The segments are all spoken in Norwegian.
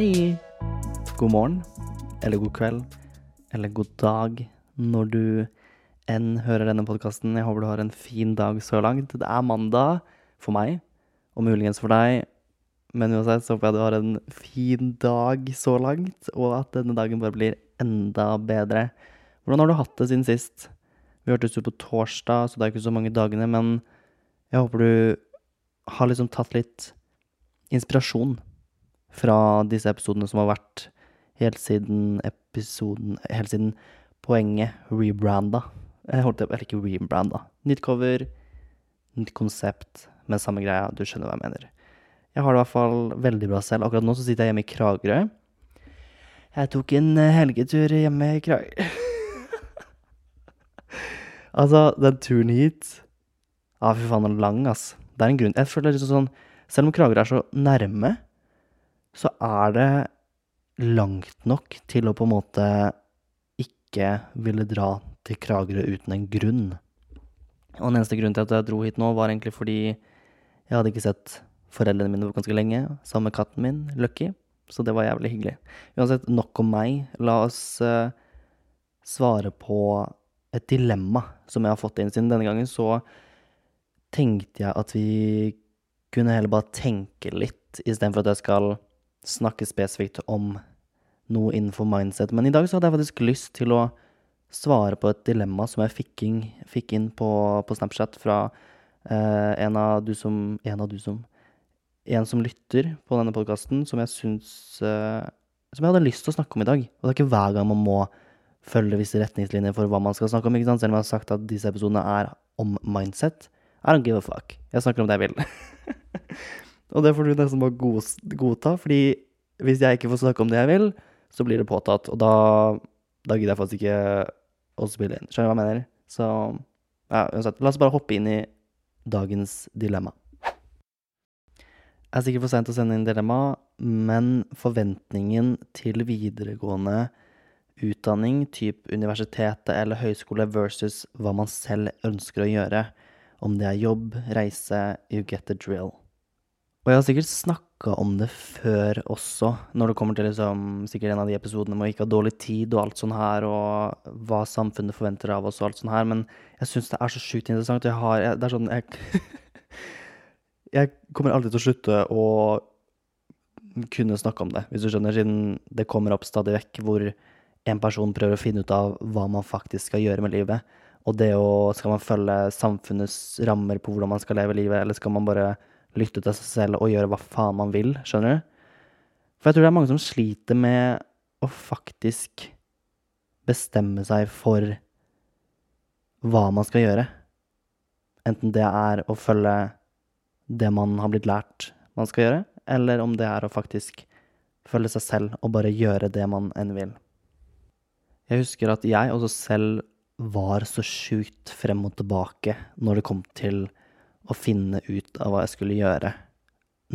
Hei. God morgen, eller god kveld, eller god dag, når du enn hører denne podkasten. Jeg håper du har en fin dag så langt. Det er mandag for meg, og muligens for deg. Men uansett så håper jeg du har en fin dag så langt, og at denne dagen bare blir enda bedre. Hvordan har du hatt det siden sist? Vi hørtes jo på torsdag, så det er ikke så mange dagene, men jeg håper du har liksom tatt litt inspirasjon fra disse episodene som har vært helt siden episoden Helt siden poenget rebranda. Holdt Eller ikke rebranda. Nytt cover, nytt konsept, men samme greia. Du skjønner hva jeg mener. Jeg har det i hvert fall veldig bra selv. Akkurat nå så sitter jeg hjemme i Kragerø. Jeg tok en eh, helgetur hjemme i Kragerø. altså, den turen hit Ja, fy faen, den er lang, ass. Det er en grunn. Jeg føler liksom sånn Selv om Kragerø er så nærme, så er det langt nok til å på en måte ikke ville dra til Kragerø uten en grunn. Og den eneste grunnen til at jeg dro hit nå, var egentlig fordi jeg hadde ikke sett foreldrene mine ganske lenge, sammen med katten min, Lucky. Så det var jævlig hyggelig. Uansett, nok om meg. La oss uh, svare på et dilemma som jeg har fått inn siden denne gangen. Så tenkte jeg at vi kunne heller bare tenke litt, istedenfor at jeg skal snakke spesifikt om noe innenfor mindset. Men i dag så hadde jeg faktisk lyst til å svare på et dilemma som jeg fikk inn, fikk inn på, på, Snapchat fra eh, en av du som En av du som En som lytter på denne podkasten, som jeg syns eh, Som jeg hadde lyst til å snakke om i dag. Og det er ikke hver gang man må følge visse retningslinjer for hva man skal snakke om, ikke sant? selv om jeg har sagt at disse episodene er om mindset. I don't give a fuck. Jeg snakker om det jeg vil. Og det får du nesten bare godta, fordi hvis jeg ikke får snakke om det jeg vil, så blir det påtatt. Og da, da gidder jeg faktisk ikke å spille inn. Skjønner du hva jeg mener? Så ja, uansett. La oss bare hoppe inn i dagens dilemma. Jeg er sikkert for seint å sende inn dilemma, men forventningen til videregående utdanning, type universitetet eller høyskole versus hva man selv ønsker å gjøre, om det er jobb, reise, you get the drill. Og jeg har sikkert snakka om det før også, når det kommer til liksom, sikkert en av de episodene med å ikke ha dårlig tid og alt sånn her, og hva samfunnet forventer av oss og alt sånn her, men jeg syns det er så sjukt interessant. Jeg har jeg, Det er sånn jeg, jeg kommer aldri til å slutte å kunne snakke om det, hvis du skjønner, siden det kommer opp stadig vekk hvor en person prøver å finne ut av hva man faktisk skal gjøre med livet. Og det å Skal man følge samfunnets rammer på hvordan man skal leve livet, eller skal man bare lytte til seg selv og gjøre hva faen man vil, skjønner du? For jeg tror det er mange som sliter med å faktisk bestemme seg for hva man skal gjøre. Enten det er å følge det man har blitt lært man skal gjøre, eller om det er å faktisk følge seg selv og bare gjøre det man enn vil. Jeg husker at jeg også selv var så sjukt frem og tilbake når det kom til å finne ut av hva jeg skulle gjøre.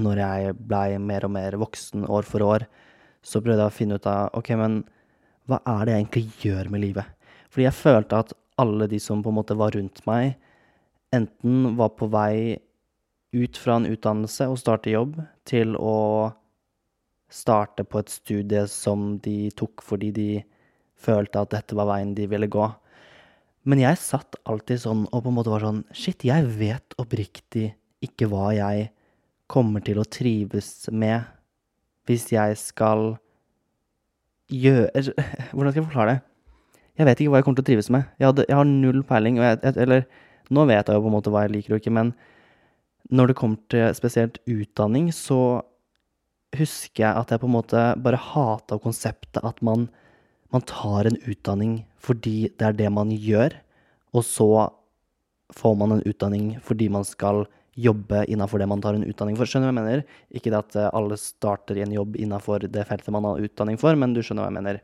Når jeg blei mer og mer voksen år for år, så prøvde jeg å finne ut av OK, men hva er det jeg egentlig gjør med livet? Fordi jeg følte at alle de som på en måte var rundt meg, enten var på vei ut fra en utdannelse og starte jobb, til å starte på et studie som de tok fordi de følte at dette var veien de ville gå. Men jeg satt alltid sånn og på en måte var sånn Shit, jeg vet oppriktig ikke hva jeg kommer til å trives med hvis jeg skal gjøre Hvordan skal jeg forklare det? Jeg vet ikke hva jeg kommer til å trives med. Jeg, hadde, jeg har null peiling. Jeg, eller nå vet jeg jo på en måte hva jeg liker og ikke, men når det kommer til spesielt utdanning, så husker jeg at jeg på en måte bare hata konseptet at man, man tar en utdanning fordi det er det man gjør, og så får man en utdanning fordi man skal jobbe innafor det man tar en utdanning for. Skjønner du hva jeg mener? Ikke det at eh, alle starter i en jobb innafor det feltet man har utdanning for, men du skjønner hva jeg mener.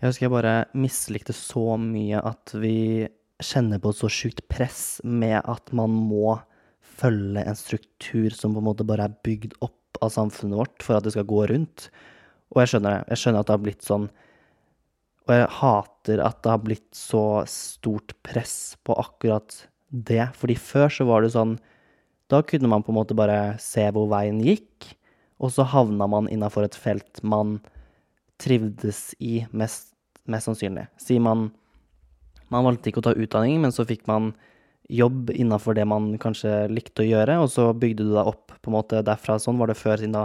Jeg husker jeg bare mislikte så mye at vi kjenner på et så sjukt press med at man må følge en struktur som på en måte bare er bygd opp av samfunnet vårt for at det skal gå rundt. Og jeg skjønner det. Jeg skjønner at det har blitt sånn. Og jeg hater at det har blitt så stort press på akkurat det. Fordi før så var det sånn Da kunne man på en måte bare se hvor veien gikk, og så havna man innafor et felt man trivdes i mest, mest sannsynlig. Si man Man valgte ikke å ta utdanning, men så fikk man jobb innafor det man kanskje likte å gjøre, og så bygde du deg opp på en måte derfra. Sånn var det før, siden da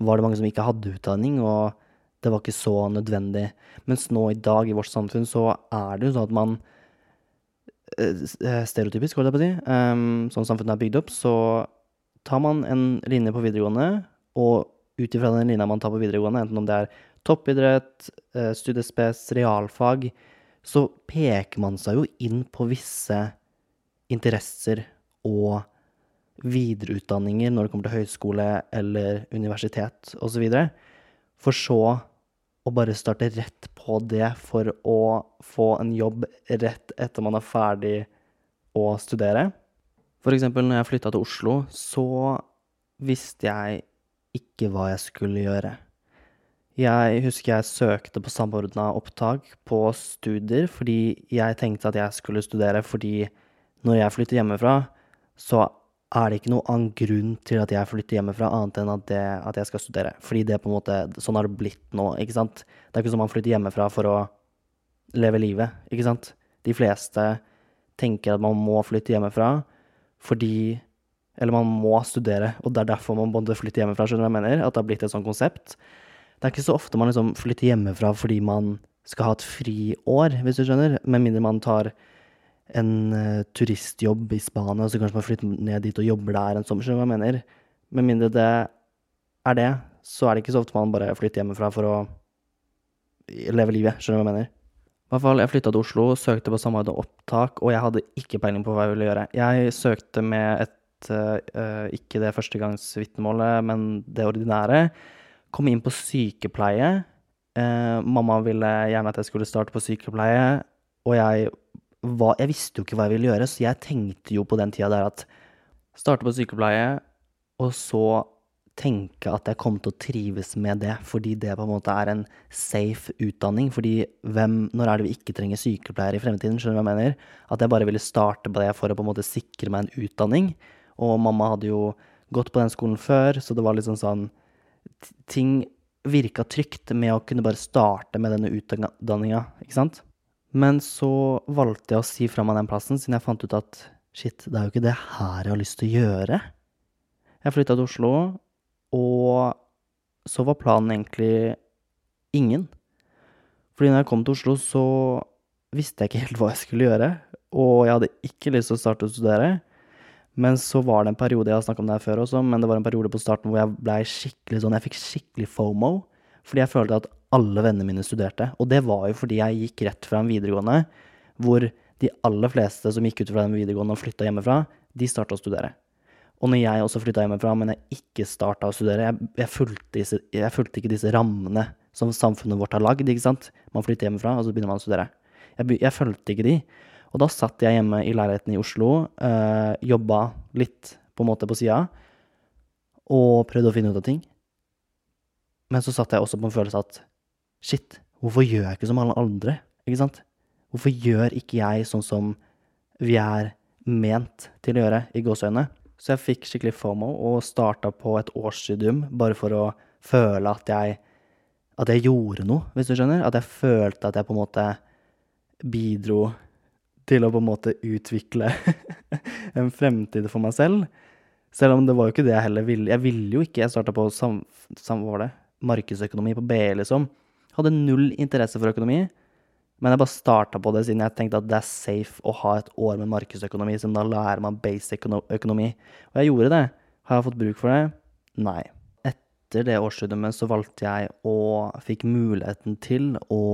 var det mange som ikke hadde utdanning, og det var ikke så nødvendig. Mens nå i dag, i vårt samfunn, så er det jo sånn at man eh, Stereotypisk, holdt jeg på å si, um, sånn samfunnet er bygd opp, så tar man en linje på videregående, og ut ifra den linja man tar på videregående, enten om det er toppidrett, eh, studiespes, realfag, så peker man seg jo inn på visse interesser og videreutdanninger når det kommer til høyskole eller universitet osv. For så å bare starte rett på det for å få en jobb rett etter man er ferdig å studere. For eksempel når jeg flytta til Oslo, så visste jeg ikke hva jeg skulle gjøre. Jeg husker jeg søkte på samordna opptak på studier fordi jeg tenkte at jeg skulle studere fordi når jeg flytter hjemmefra, så er det ikke noen annen grunn til at jeg flytter hjemmefra, annet enn at, det, at jeg skal studere. Fordi det på en måte, sånn har det blitt nå, ikke sant. Det er ikke som man flytter hjemmefra for å leve livet, ikke sant. De fleste tenker at man må flytte hjemmefra fordi Eller man må studere, og det er derfor man måtte flytte hjemmefra, skjønner du hva jeg mener? At det har blitt et sånt konsept. Det er ikke så ofte man liksom flytter hjemmefra fordi man skal ha et friår, hvis du skjønner. Med mindre man tar en uh, turistjobb i Spania, så kanskje man flytter ned dit og jobber der en sommer. Skjønner du hva jeg mener? Med mindre det er det, så er det ikke så ofte man bare flytter hjemmefra for å leve livet. Skjønner du hva jeg mener? I hvert fall, jeg flytta til Oslo, søkte på samarbeid og opptak, og jeg hadde ikke peiling på hva jeg ville gjøre. Jeg søkte med et uh, ikke det førstegangsvitnemålet, men det ordinære. Kom inn på sykepleie. Uh, mamma ville gjerne at jeg skulle starte på sykepleie, og jeg hva, Jeg visste jo ikke hva jeg ville gjøre, så jeg tenkte jo på den tida der at Starte på sykepleie, og så tenke at jeg kom til å trives med det, fordi det på en måte er en safe utdanning. Fordi hvem, når er det vi ikke trenger sykepleiere i fremtiden? Skjønner du hva jeg mener? At jeg bare ville starte på det for å på en måte sikre meg en utdanning. Og mamma hadde jo gått på den skolen før, så det var liksom sånn Ting virka trygt med å kunne bare starte med denne utdanninga, ikke sant? Men så valgte jeg å si fra meg den plassen, siden jeg fant ut at shit, det er jo ikke det her jeg har lyst til å gjøre. Jeg flytta til Oslo, og så var planen egentlig ingen. Fordi når jeg kom til Oslo, så visste jeg ikke helt hva jeg skulle gjøre. Og jeg hadde ikke lyst til å starte å studere. Men så var det en periode, jeg har snakka om det her før også, men det var en periode på starten hvor jeg blei skikkelig sånn Jeg fikk skikkelig fomo. Fordi jeg følte at alle vennene mine studerte. Og det var jo fordi jeg gikk rett fra en videregående hvor de aller fleste som gikk ut fra den videregående og flytta hjemmefra, de starta å studere. Og når jeg også flytta hjemmefra, men jeg ikke starta å studere jeg, jeg, fulgte disse, jeg, fulgte ikke disse rammene som samfunnet vårt har lagd. ikke sant? Man flytter hjemmefra, og så begynner man å studere. Jeg, jeg fulgte ikke de. Og da satt jeg hjemme i leiligheten i Oslo, øh, jobba litt på en måte på sida, og prøvde å finne ut av ting. Men så satt jeg også på en følelse at Shit, hvorfor gjør jeg ikke som alle andre? Ikke sant? Hvorfor gjør ikke jeg sånn som vi er ment til å gjøre, i gåseøynene? Så jeg fikk skikkelig FOMO og starta på et årsstudium bare for å føle at jeg, at jeg gjorde noe, hvis du skjønner. At jeg følte at jeg på en måte bidro til å på en måte utvikle en fremtid for meg selv. Selv om det var jo ikke det jeg heller ville. Jeg ville jo ikke Jeg starta på sam, sam, markedsøkonomi på BI, liksom. Hadde null interesse for økonomi. Men jeg bare starta på det siden jeg tenkte at det er safe å ha et år med markedsøkonomi, som da lærer man basic økonomi. Og jeg gjorde det. Har jeg fått bruk for det? Nei. Etter det årsstudiet så valgte jeg og fikk muligheten til å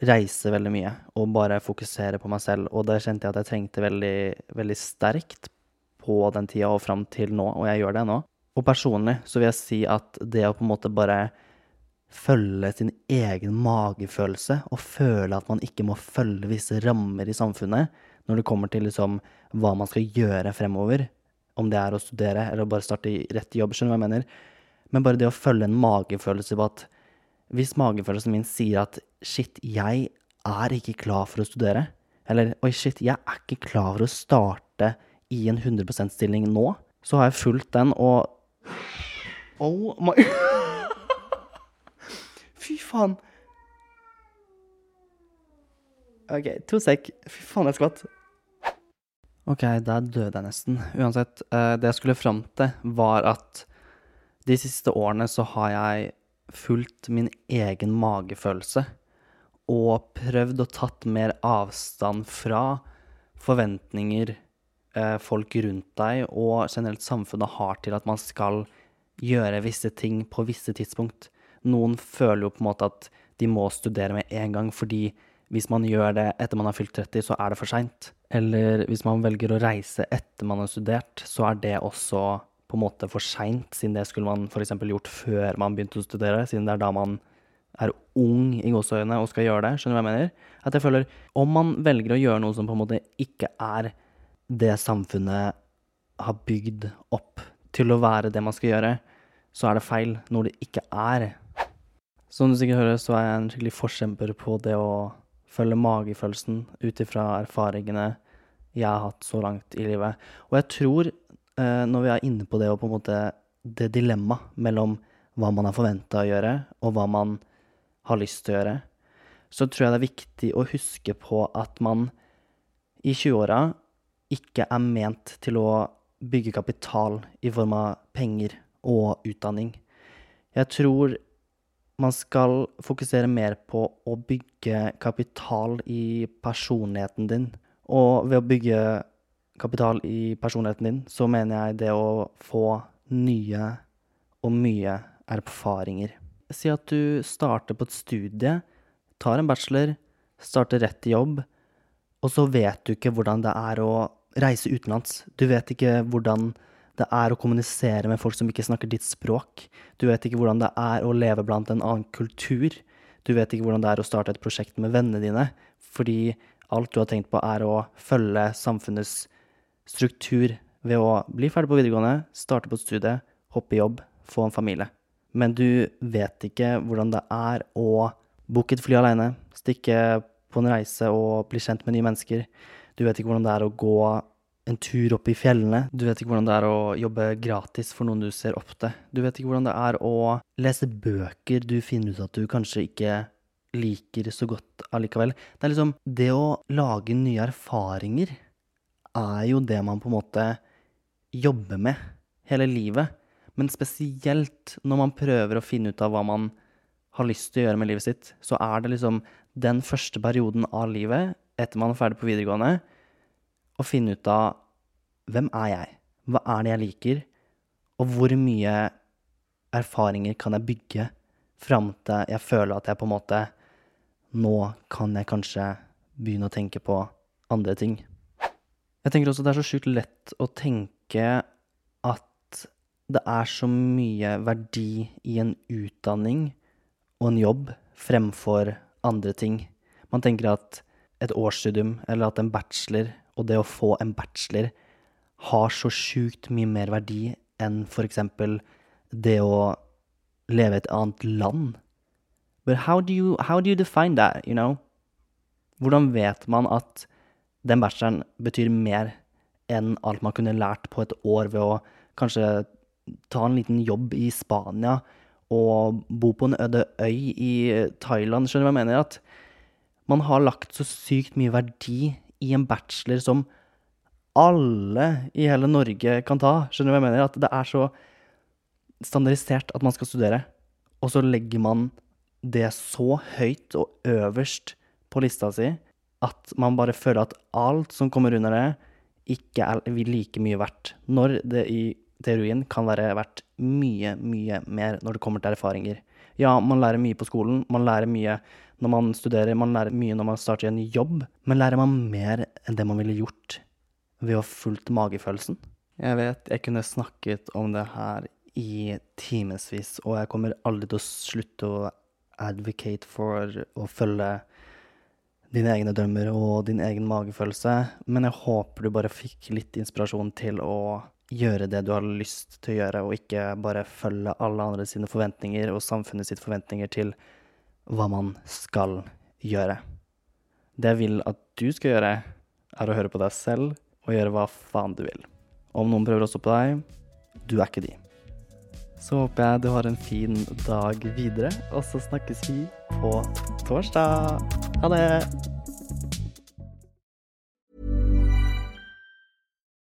reise veldig mye og bare fokusere på meg selv. Og det kjente jeg at jeg trengte veldig, veldig sterkt på den tida og fram til nå, og jeg gjør det nå. Og personlig så vil jeg si at det å på en måte bare følge sin egen magefølelse og føle at man ikke må følge visse rammer i samfunnet når det kommer til liksom hva man skal gjøre fremover. Om det er å studere eller bare starte i rett jobb, skjønner du hva jeg mener? Men bare det å følge en magefølelse på at hvis magefølelsen min sier at shit, jeg er ikke klar for å studere, eller oi, shit, jeg er ikke klar for å starte i en 100 %-stilling nå, så har jeg fulgt den og Oh my faen. OK, to sek. Fy faen, jeg skvatt. OK, der døde jeg nesten. Uansett, eh, det jeg skulle fram til, var at de siste årene så har jeg fulgt min egen magefølelse og prøvd å tatt mer avstand fra forventninger eh, folk rundt deg og generelt samfunnet har til at man skal gjøre visse ting på visse tidspunkt. Noen føler jo på en måte at de må studere med en gang, fordi hvis man gjør det etter man har fylt 30, så er det for seint. Eller hvis man velger å reise etter man har studert, så er det også på en måte for seint, siden det skulle man f.eks. gjort før man begynte å studere, siden det er da man er ung i gåseøynene og skal gjøre det. Skjønner du hva jeg mener? At jeg føler om man velger å gjøre noe som på en måte ikke er det samfunnet har bygd opp til å være det man skal gjøre, så er det feil når det ikke er. Som du sikkert hører, så er jeg en skikkelig forkjemper på det å følge magefølelsen ut ifra erfaringene jeg har hatt så langt i livet. Og jeg tror, eh, når vi er inne på det og på en måte det dilemmaet mellom hva man er forventa å gjøre, og hva man har lyst til å gjøre, så tror jeg det er viktig å huske på at man i 20-åra ikke er ment til å bygge kapital i form av penger og utdanning. Jeg tror man skal fokusere mer på å bygge kapital i personligheten din. Og ved å bygge kapital i personligheten din, så mener jeg det å få nye og mye erfaringer. Si at du starter på et studie, tar en bachelor, starter rett i jobb, og så vet du ikke hvordan det er å reise utenlands. Du vet ikke hvordan det er å kommunisere med folk som ikke snakker ditt språk. Du vet ikke hvordan det er å leve blant en annen kultur. Du vet ikke hvordan det er å starte et prosjekt med vennene dine, fordi alt du har tenkt på, er å følge samfunnets struktur ved å bli ferdig på videregående, starte på et studie, hoppe i jobb, få en familie. Men du vet ikke hvordan det er å booke et fly aleine, stikke på en reise og bli kjent med nye mennesker. Du vet ikke hvordan det er å gå en tur opp i fjellene. Du vet ikke hvordan det er å jobbe gratis for noen du ser opp til. Du vet ikke hvordan det er å lese bøker du finner ut at du kanskje ikke liker så godt allikevel. Det er liksom Det å lage nye erfaringer er jo det man på en måte jobber med hele livet. Men spesielt når man prøver å finne ut av hva man har lyst til å gjøre med livet sitt, så er det liksom den første perioden av livet etter man er ferdig på videregående, å finne ut av hvem er jeg? Hva er det jeg liker? Og hvor mye erfaringer kan jeg bygge fram til jeg føler at jeg på en måte Nå kan jeg kanskje begynne å tenke på andre ting. Jeg tenker også det er så sjukt lett å tenke at det er så mye verdi i en utdanning og en jobb fremfor andre ting. Man tenker at et årsstudium eller at en bachelor og det å få en bachelor har så sjukt mye mer verdi enn eksempel det å leve i et annet land. But how do you, how do you define that, you know? Hvordan vet man at den bacheloren betyr mer enn alt man kunne lært på et år ved å kanskje ta en liten jobb i Spania og bo på en øde øy i Thailand? Skjønner du hva jeg mener? At man har lagt så sykt mye verdi i en bachelor som alle i hele Norge kan ta. Skjønner du hva jeg mener? At det er så standardisert at man skal studere, og så legger man det så høyt og øverst på lista si at man bare føler at alt som kommer under det, ikke er like mye verdt. Når det i teorien kan være verdt mye, mye mer når det kommer til erfaringer. Ja, man lærer mye på skolen, man lærer mye når man studerer, man lærer mye når man starter en jobb, men lærer man mer enn det man ville gjort ved å ha fulgt magefølelsen? Jeg vet jeg kunne snakket om det her i timevis, og jeg kommer aldri til å slutte å advocate for å følge dine egne drømmer og din egen magefølelse, men jeg håper du bare fikk litt inspirasjon til å gjøre det du har lyst til å gjøre, og ikke bare følge alle andre sine forventninger og samfunnet sitt forventninger til hva man skal gjøre. Det jeg vil at du skal gjøre, er å høre på deg selv og gjøre hva faen du vil. Om noen prøver å stoppe deg, du er ikke de. Så håper jeg du har en fin dag videre, og så snakkes vi på torsdag. Ha det!